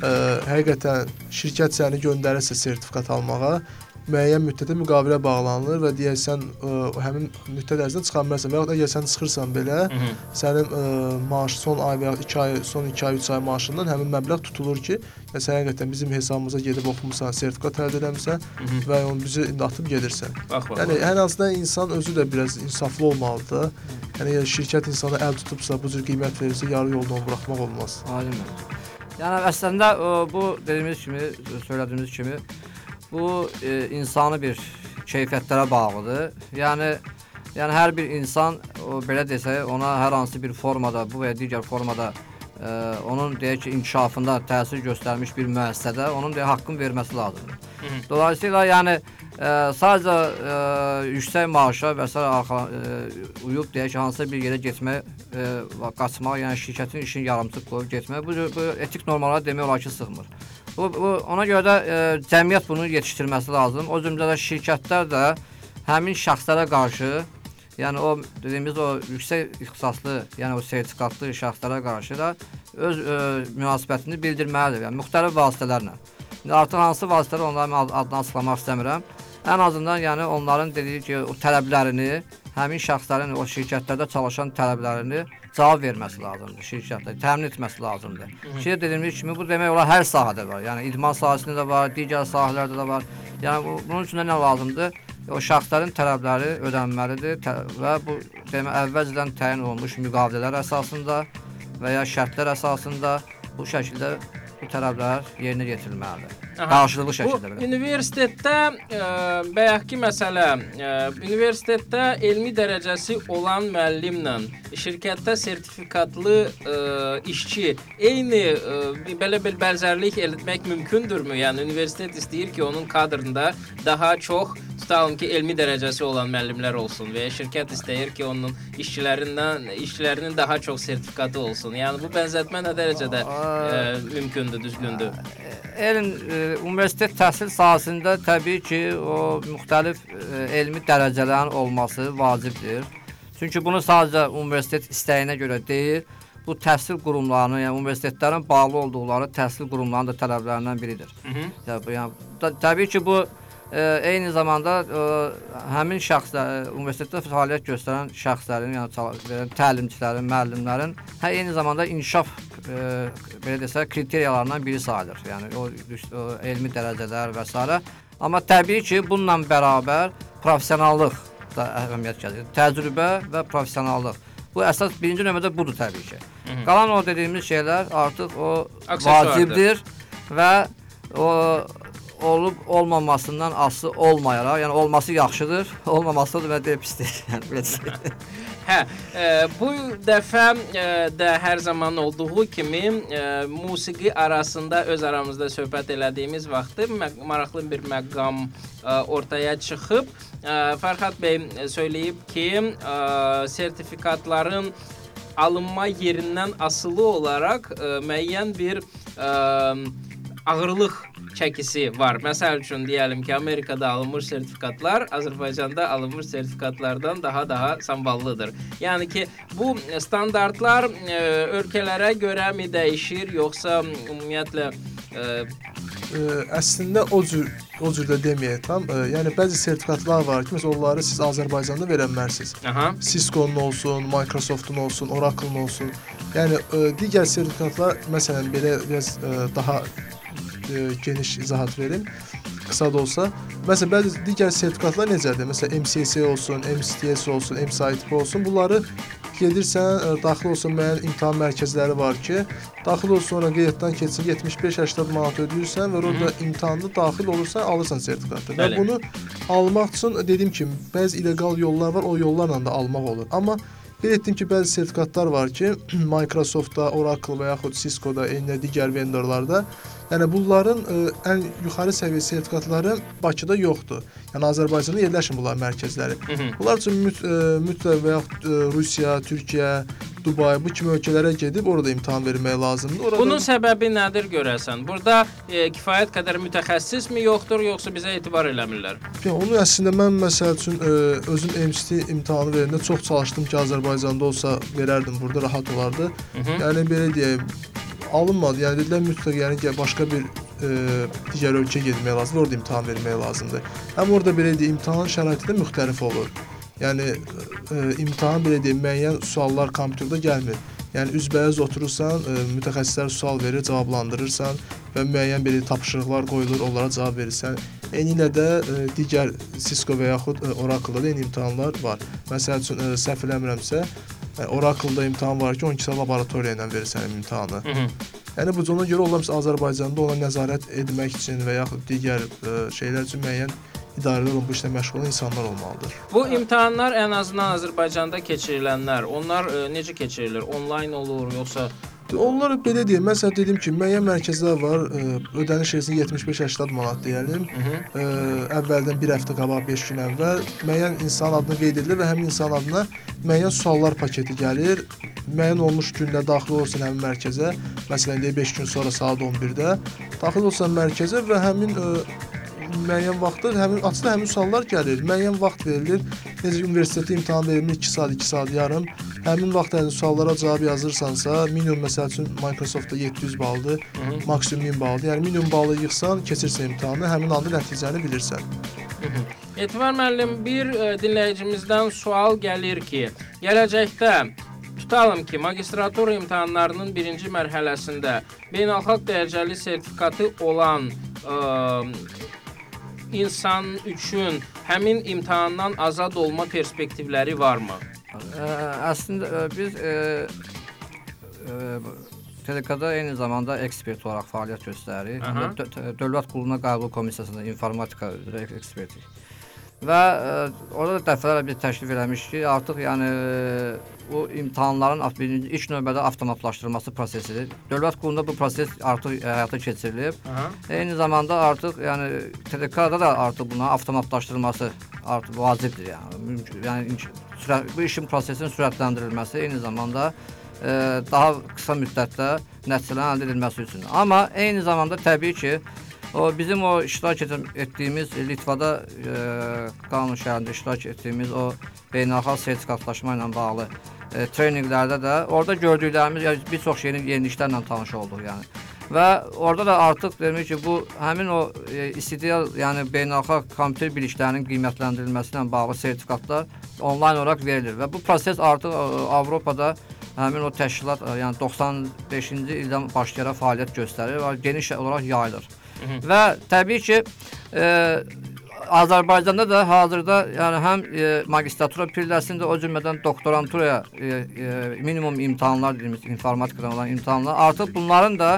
ə, həqiqətən şirkət səni göndərirsə sertifikat almağa, müəyyən müddətə müqavilə bağlanılır və deyəsən ə, həmin müddət ərzində çıxa bilmərsən və yaxud əgər sən çıxırsan belə, Mhm. sənin ə, maaş son ay və ya 2 ay, son 2 ay, 3 ay maaşından həmin məbləğ tutulur ki, yəni sən həqiqətən bizim hesabımıza gedib oxumusan, sertifikat əldə etmisən Mhm. və onu bizi indi atıb gedirsən. Bax bax. Yəni ən azından insan özü də biraz insaflı olmalıdır. Yəni əgər şirkət insana əl tutubsa, bu cür qiymət verirsə, yarı yolda onu buraxmaq olmaz. Aydın. Yəni əslində ə, bu dediyimiz kimi, söylədiyimiz kimi bu e, insanı bir keyfiyyətlərə bağlıdır. Yəni yəni hər bir insan o belə desək, ona hər hansı bir formada, bu və ya digər formada ə, onun deyək ki, inkişafında təsir göstərmiş bir müəssisədə onun deyək haqqını verməsi lazımdır. Mhm. Dolayısıyla yəni ə, sadəcə ə, yüksək maaşa və s. arxa ə, uyub deyək ki, hansısa bir yerə getmək, ə, qaçmaq, yəni şirkətin işini yarımçıq qoyub getmək bu, bu etik normalara demək olar ki, sığmır. Bu, bu ona görə də ə, cəmiyyət bunu yetişdirməsi lazım. O cümlədə şirkətlər də həmin şəxslərə qarşı Yəni o dediyimiz o yüksək ixtisaslı, yəni o sertifikatlı şəxslərə qarşı da öz ə, münasibətini bildirməlidir. Yəni müxtəlif vasitələrlə. İndi artıq hansı vasitələr onların ad- adını açıqlamaq istəmirəm. Ən azından yəni onların dediyi ki, o tələblərini, həmin şəxslərin o şirkətlərdə çalışan tələblərini cavab verməsi lazımdır şirkətlər, təmin etməsi lazımdır. Şey dediyimiz kimi bu demək olar hər sahədə var. Yəni idman sahəsində də var, digər sahələrdə də var. Yəni bu, bunun üçün də nə lazımdır? O şəxslərin tələbləri ödənməlidir tə və bu demək əvvəlcədən təyin olunmuş müqavilələr əsasında və ya şərtlər əsasında bu şəkildə tələblər yerinə yetirilməlidir. Aha. Qarşılıqlı Bu şəkildə belə. universitetdə ə, bayaqki məsələ, ə, universitetdə elmi dərəcəsi olan müəllimlə şirkətdə sertifikatlı ə, işçi eyni ə, belə bir bənzərlik etmək mümkündürmü? Yəni universitet istəyir ki, onun kadrında daha çox tutalım ki, elmi dərəcəsi olan müəllimlər olsun və ya şirkət istəyir ki, onun işçilərindən işçilərinin daha çox sertifikatı olsun. Yəni bu bənzətmə nə dərəcədə ə, mümkündür, düzgündür? Elm e, universitet təhsil sahəsində təbii ki, o müxtəlif e, elmi dərəcələrin olması vacibdir. Çünki bunu sadəcə universitet istəyinə görə deyil, bu təhsil qurumlarının, yəni universitetlərin bağlı olduqları təhsil qurumlarının da tələblərindən biridir. Yəni, bu- yəni təbii ki, bu e, eyni zamanda həmin şəxslər, universitetdə fəaliyyət göstərən şəxslərin, yəni verən təlimçilərin, müəllimlərin hə eyni zamanda inkişaf e, belə desək kriteriyalarından biri sayılır. Yəni o, o elmi dərəcələr və s. Amma təbii ki, bununla bərabər professionallıq da əhəmiyyət kəsb Təcrübə və professionallıq. Bu əsas birinci növbədə budur təbii ki. Qalan o dediyimiz şeylər artıq o Aksesuardır. vacibdir və o olub olmamasından asılı olmayaraq, yəni olması yaxşıdır, olmaması da və pisdir. Yəni belə. Hə, e, bu dəfə e, də hər zaman olduğu kimi e, musiqi arasında öz aramızda söhbət elədiyimiz vaxtı maraqlı bir məqam e, ortaya çıxıb. E, Fərhad bəy söyləyib ki, e, sertifikatların alınma yerindən asılı olaraq e, müəyyən bir e, ağırlıq çəkisi var. Məsəl üçün deyəlim ki, Amerikada alınmış sertifikatlar Azərbaycanda alınmış sertifikatlardan daha daha samballıdır. Yəni ki, bu standartlar e, ölkələrə görəmi dəyişir, yoxsa ümumiyyətlə e, Ə, əslində o cür o cür də deməyək tam. Ə, yəni bəzi sertifikatlar var ki, məsələn onları siz Azərbaycanda verə bilərsiniz. aha. Cisco-nun olsun, Microsoft-un olsun, Oracle-un olsun. Yəni ə, digər sertifikatlar məsələn belə biraz ə, daha ə, geniş izahat verim. Qısa da olsa, məsələn bəzi digər sertifikatlar necədir? Məsələn MCC olsun, MCTS olsun, MCITP olsun. Bunları gedirsən, ə, daxil olsun müəyyən imtahan mərkəzləri var ki, daxil olsun sonra qeydiyyatdan keçir 75-80 manat ödəyirsən və orada imtahanda daxil olursan, alırsan sertifikatı. Və bunu almaq üçün dediyim kimi bəzi illegal yollar var, o yollarla da almaq olur. Amma Qeyd etdim ki, bəzi sertifikatlar var ki, Microsoft-da, Oracle və yaxud Cisco-da, eyni digər vendorlarda, yəni bunların ə, ən yuxarı səviyyə sertifikatları Bakıda yoxdur. Yəni Azərbaycanda yerləşmir bunlar mərkəzləri. Mhm. Bunlar üçün müt, ə, mütləq və yaxud ə, Rusiya, Türkiyə, Dubay bu kimi ölkələrə gedib orada imtahan vermək lazımdır. Orada Bunun səbəbi nədir görəsən? Burada e, kifayət qədər mütəxəssismi yoxdur, yoxsa bizə etibar eləmirlər? Yəni onu əslində mən məsəl üçün ə, özüm MCT imtahanı verəndə çox çalışdım ki, Azərbaycanda olsa verərdim, burada rahat olardı. Mhm. Yəni belə deyək, alınmadı. Yəni dedilər mütləq yəni başqa bir ə, digər ölkəyə getmək lazımdır, orada imtahan vermək lazımdır. Həm orada belə deyək, imtahan şəraiti də müxtəlif olur. Yəni ə, imtahan belə deyək, müəyyən suallar kompüterdə gəlmir. Yəni üzbəüz oturursan, ə, mütəxəssislər sual verir, cavablandırırsan və müəyyən belə tapşırıqlar qoyulur, onlara cavab verirsən. Eyni ilə də ə, digər Cisco və yaxud ə, Oracle-da da eyni imtahanlar var. Məsəl üçün ə, səhv eləmirəmsə, Oracle-da imtahan var ki, 12 saat laboratoriya ilə verirsən imtahanı. Mhm. Yəni bu ona görə olar məsələn Azərbaycanda ona nəzarət etmək üçün və yaxud digər ə, şeylər üçün müəyyən idarələr bu işlə məşğul olan insanlar olmalıdır. Bu imtahanlar ən azından Azərbaycanda keçirilənlər, onlar e, necə keçirilir? Onlayn olur, yoxsa Onlar belə deyim, məsələn dedim ki, müəyyən mərkəzlər var, ə, ödəniş hesabı 75-80 manat deyəlim. Ə, əvvəldən 1 həftə qabaq, 5 gün əvvəl müəyyən insan adını qeyd edilir və həmin insan adına müəyyən suallar paketi gəlir. Müəyyən olmuş gündə daxil olursan həmin mərkəzə, məsələn deyək 5 gün sonra saat 11-də daxil olsan mərkəzə və həmin ə, müəyyən vaxtda həmin açıqda həmin suallar gəlir. Müəyyən vaxt verilir. Necə universitetdə imtahan verilir 2 saat, 2 saat yarım. Həmin vaxt ərzində suallara cavab yazırsansa, minimum məsəl üçün Microsoft-da 700 baldır, maksimum 1000 baldır. Yəni minimum balı yığsan, keçirsən imtahanı, həmin anda nəticəni bilirsən. Etibar müəllim, bir e, dinləyicimizdən sual gəlir ki, gələcəkdə tutalım ki, magistratura imtahanlarının birinci mərhələsində beynəlxalq dərəcəli sertifikatı olan ə, insan üçün həmin imtahandan azad olma perspektivləri varmı? Ə, əslində ə, biz ə, ə, TDK-da eyni zamanda ekspert olaraq fəaliyyət göstəririk. Dövlət Quluna Qəbul Komissiyasında informatika üzrə ekspertik. Və ə, orada da dəfələrlə biz təklif eləmişik ki, artıq yəni ə, bu imtahanların birinci ilk növbədə avtomatlaşdırılması prosesidir. Dövlət Qulunda bu proses artıq həyata keçirilib. Aha. Eyni zamanda artıq yəni TDK-da da artıq buna avtomatlaşdırılması artıq vacibdir yəni. Mümkün, yəni sürət, bu işin prosesinin sürətləndirilməsi eyni zamanda e, daha qısa müddətdə nəticələrin əldə edilməsi üçün. Amma eyni zamanda təbii ki, o bizim o iştirak etdiyimiz Litvada e, qanun şəhərində iştirak etdiyimiz o beynəlxalq sertifikatlaşma ilə bağlı e, treninqlərdə də orada gördüklərimiz yəni bir çox yeni yeniliklərlə tanış olduq yəni. Və orada da artıq demək ki, bu həmin o e, istidlal, yəni beynəlxalq kompüter biliklərinin qiymətləndirilməsi ilə bağlı sertifikatlar onlayn olaraq verilir və bu proses artıq e, Avropada həmin o təşkilat, e, yəni 95-ci ildən başlayaraq fəaliyyət göstərir və geniş olaraq yayılır. Və təbii ki, e, Azərbaycanda da hazırda yəni həm e, magistratura pilləsində o cümlədən doktoranturaya e, e, minimum imtahanlar dediyimiz informatikadan olan imtahanlar artıq bunların da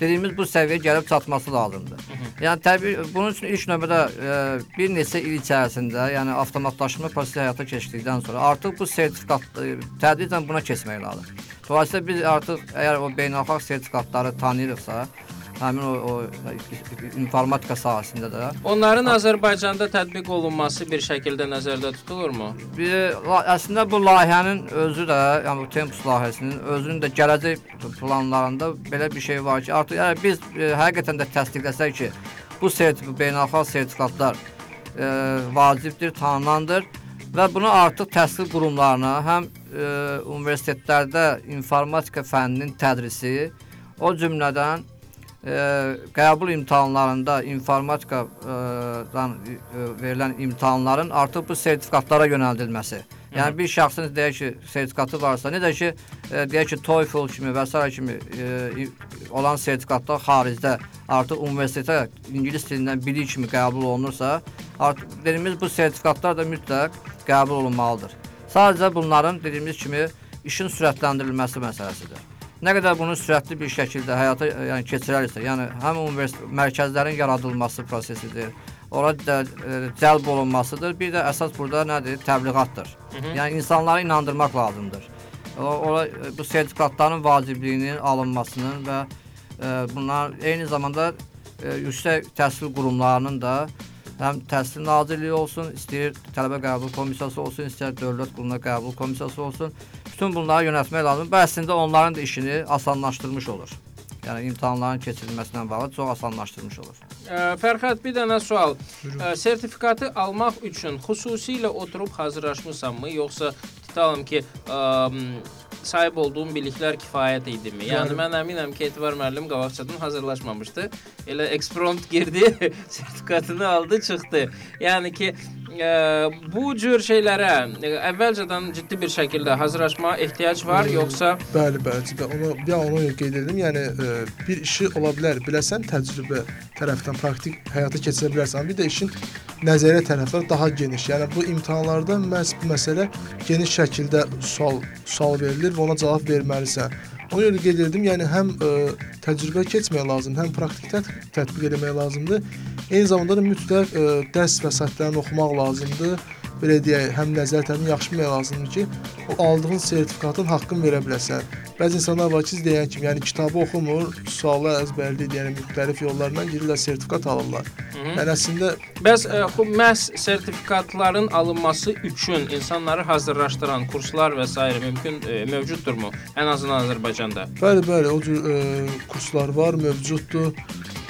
dediyimiz bu səviyyəyə gəlib çatması lazımdır. Yəni təbii bunun üçün ilk növbədə e, bir neçə il içərisində, yəni avtomatlaşma prosesi həyata keçirdikdən sonra artıq bu sertifikat e, tədricən buna keçmək lazımdır. Dolayısıyla biz artıq əgər o beynəlxalq sertifikatları tanıyırıqsa, həmin o, o informatika sahəsində də Onların Azərbaycanda tətbiq olunması bir şəkildə nəzərdə tutulurmu? Bir əslində bu layihənin özü də, yəni bu Tempus layihəsinin özünün də gələcək planlarında belə bir şey var ki, artıq yəni biz e, həqiqətən də təsdiqləsək ki, bu sertifikat beynəlxalq sertifikatlar e, vacibdir, tanınandır və bunu artıq təhsil qurumlarına həm e, universitetlərdə informatika fənninin tədrisi, o cümlədən e, qəbul imtahanlarında informatikadan e, verilən imtahanların artıq bu sertifikatlara yönəldilməsi. Yəni bir şəxsin deyək ki, sertifikatı varsa, necə ki, e, deyək ki, TOEFL kimi və s. kimi e, olan sertifikatlar xaricdə artıq universitetə ingilis dilindən bilik kimi qəbul olunursa, artıq dediyimiz bu sertifikatlar da mütləq qəbul olunmalıdır. Sadəcə bunların dediyimiz kimi işin sürətləndirilməsi məsələsidir. Nə qədər bunu sürətli bir şəkildə həyata yəni keçirərsə, yəni həm universitet mərkəzlərin yaradılması prosesidir. Ora da e, cəlb olunmasıdır. Bir də əsas burada nədir? Təbliğatdır. Yəni insanları inandırmaq lazımdır. O, ora e, bu sertifikatların vacibliyinin alınmasının və e, bunlar eyni zamanda e, yüksək təhsil qurumlarının da həm Təhsil Nazirliyi olsun, istəyir tələbə qəbul komissiyası olsun, istəyir dövlət quluna qəbul komissiyası olsun. Bütün bunları yönətmək lazımdır. Bu əslində onların da işini asanlaşdırmış olur. Yəni imtahanların keçirilməsinə bağlı çox asanlaşdırmış olur. Fərhad bir dənə sual. Ə, sertifikatı almaq üçün xüsusilə oturub hazırlaşmısanmı, yoxsa tutalım ki, ə, sahib olduğum biliklər kifayət idimi? Yəni Yəni- mən əminəm ki, Etibar müəllim qabaqcadan hazırlaşmamışdı. Elə eksprompt girdi, sertifikatını aldı, çıxdı. Yəni ki, ə, bu cür şeylərə ə, əvvəlcədən ciddi bir şəkildə hazırlaşma ehtiyac var, yoxsa Bəli, bəli. Cibə, Onu bir onu qeyd edim. Yəni e, bir işi ola bilər, biləsən təcrübə tərəfdən praktik həyata keçirə bilərsən. Bir də işin nəzəriyyə tərəfləri daha geniş. Yəni bu imtahanlarda məhz bu məsələ geniş şəkildə sual sual verilir və ona cavab verməlisən. Ona görə qeyd edim, yəni həm ə, təcrübə keçmək lazımdır, həm praktik tət tətbiq etmək lazımdır. Eyni zamanda da mütləq ə, dərs vəsaitlərini oxumaq lazımdır. Belə deyək, həm nəzər təmin yaxşı bilmək lazımdır ki, o aldığın sertifikatın haqqını verə biləsən. Bəzi insanlar var ki, deyən kimi, yəni kitabı oxumur, sualı əzbərləyir, yəni müxtəlif yollarla girirlər sertifikat alırlar. Yəni əslində Bəs ə, bu məhz sertifikatların alınması üçün insanları hazırlaşdıran kurslar və s. mümkün ə, mövcuddurmu? Ən azından Azərbaycanda. bəli, bəli, o cür ə, kurslar var, mövcuddur.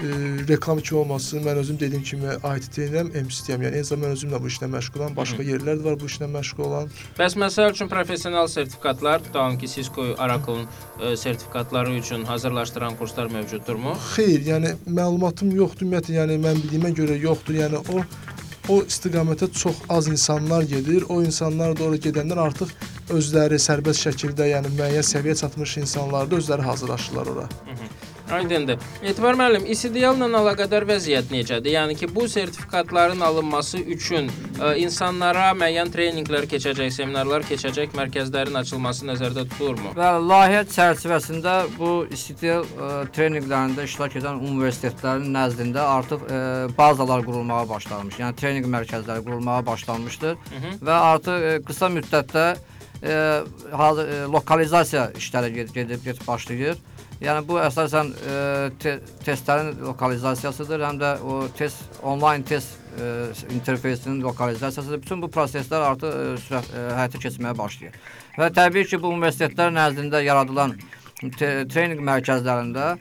E, reklam kimi olması, mən özüm dediyim kimi IT deyirəm, MCT-yəm. Yəni eyni zamanda mən özüm də bu işlə məşğulam. Başqa yerlər də var bu işlə məşğul olan. Bəs məsəl üçün professional sertifikatlar, tutalım ki, Cisco, Oracle-ın ə, sertifikatları üçün hazırlaşdıran kurslar mövcuddurmu? Xeyr, yəni məlumatım yoxdur, ümumiyyətlə, yəni mən bildiyimə görə yoxdur. Yəni o o istiqamətə çox az insanlar gedir. O insanlar da ora gedəndən artıq özləri sərbəst şəkildə, yəni müəyyən səviyyəyə çatmış insanlar da özləri hazırlaşırlar ora. Aydındır. Etibar müəllim, İSDL-la əlaqədar vəziyyət necədir? Yəni ki, bu sertifikatların alınması üçün ə, insanlara müəyyən treninqlər keçəcək, seminarlar keçəcək, mərkəzlərin açılması nəzərdə tutulurmu? Və layihə çərçivəsində bu İSTL ə, treninqlərində iştirak edən universitetlərin nəzdində artıq ə, bazalar qurulmağa başlanmış. Yəni treninq mərkəzləri qurulmağa başlanmışdır hı. və artıq ə, qısa müddətdə ə, hazır ə, lokalizasiya işləri ged- gedib gedib başlayır. Yəni bu əsasən ə, te testlərin lokalizasiyasıdır, həm də o test onlayn test ə, interfeysinin lokalizasiyasıdır. Bütün bu proseslər artıq ə, sürət ə, həyata keçməyə başlayır. Və təbii ki, bu universitetlər nəzdində yaradılan te treninq mərkəzlərində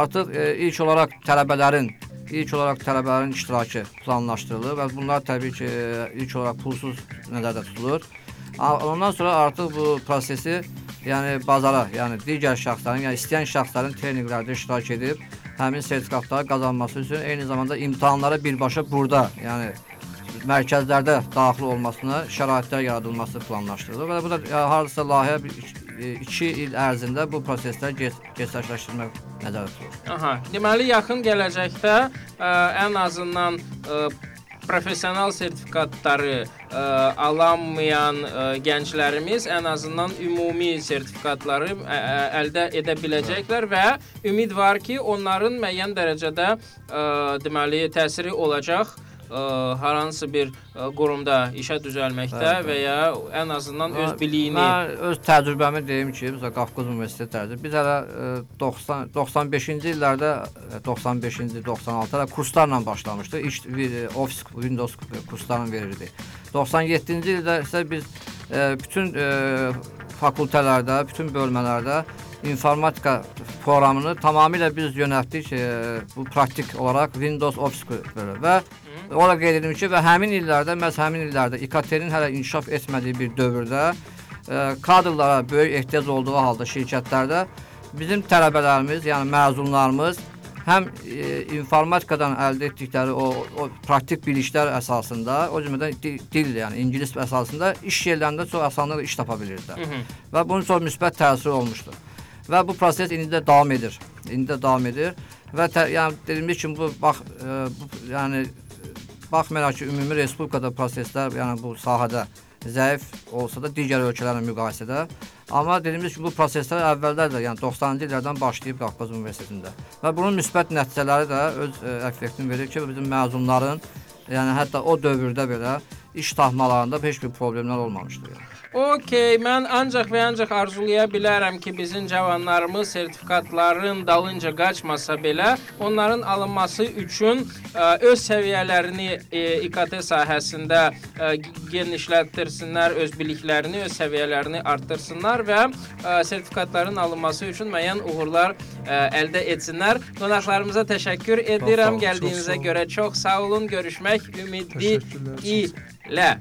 artıq ə, ilk olaraq tələbələrin ilk olaraq tələbələrin iştirakı planlaşdırılır və bunlar təbii ki, ə, ilk olaraq pulsuz nəzərdə tutulur. Ondan sonra artıq bu prosesi yəni bazara, yəni digər şəxslərin, yəni istəyən şəxslərin treninqlərdə iştirak edib həmin sertifikatları qazanması üçün eyni zamanda imtahanlara birbaşa burada, yəni mərkəzlərdə daxil olmasına şəraitlər yaradılması planlaşdırılır və bu da yəni, hardasa layihə 2 il ərzində bu prosesləri ge- gerçəkləşdirmək nəzərdə tutulur. Aha, deməli yaxın gələcəkdə ə, ən azından ə, professional sertifikatları ə, alanmayan ə, gənclərimiz ən azından ümumi sertifikatları ə, ə, əldə edə biləcəklər və ümid var ki, onların müəyyən dərəcədə ə, deməli təsiri olacaq ə, hər hansı bir ə, qurumda işə düzəlməkdə Bəli, və ya ən azından öz biliyini Mən öz təcrübəmi deyim ki, bizə Qafqaz universitetləridir. Biz hələ ə, 90 95-ci illərdə ə, 95-ci, 96-da kurslarla başlamışdıq. İş Office Windows kurslarını verirdik. 97-ci ildə isə biz ə, bütün ə, fakültələrdə, bütün bölmələrdə informatika proqramını tamamilə biz yönəltdik ə, bu praktik olaraq Windows Office bölümü və edim ki, və həmin illərdə, məhz həmin illərdə İKT-nin hələ inkişaf etmədiyi bir dövrdə ə, kadrlara böyük ehtiyac olduğu halda şirkətlərdə bizim tələbələrimiz, yəni məzunlarımız həm e, informatikadan əldə etdikləri o, o praktik biliklər əsasında, o cümlədən di- dil, yəni ingilis əsasında iş yerlərində çox asanlıqla iş tapa bilirdilər. Və bunun çox müsbət təsiri olmuşdur. Və bu proses indi də davam edir. İndi də davam edir və tə, yəni dediyimiz kimi bu bax e, bu, yəni baxmayaraq ki, ümumi respublikada proseslər, yəni bu sahədə zəif olsa da digər ölkələrlə müqayisədə, amma dediyimiz kimi bu proseslər əvvəllər də, yəni 90-cı illərdən başlayıb Qafqaz Universitetində. Və bunun müsbət nəticələri də öz effektini verir ki, bizim məzunların, yəni hətta o dövrdə belə iş tapmalarında heç bir problemlər olmamışdır. Yəni. Okey, mən ancaq və ancaq arzulaya bilərəm ki, bizim cavanlarımız sertifikatların dalınca qaçmasa belə, onların alınması üçün ə, öz səviyyələrini ə, İKT sahəsində ə, genişlətdirsinlər, öz biliklərini, öz səviyyələrini arttırsınlar və ə, sertifikatların alınması üçün müəyyən uğurlar ə, əldə etsinlər. Qonaqlarımıza təşəkkür edirəm gəldiyinizə görə. Çox sağ olun. Görüşmək ümidi ilə.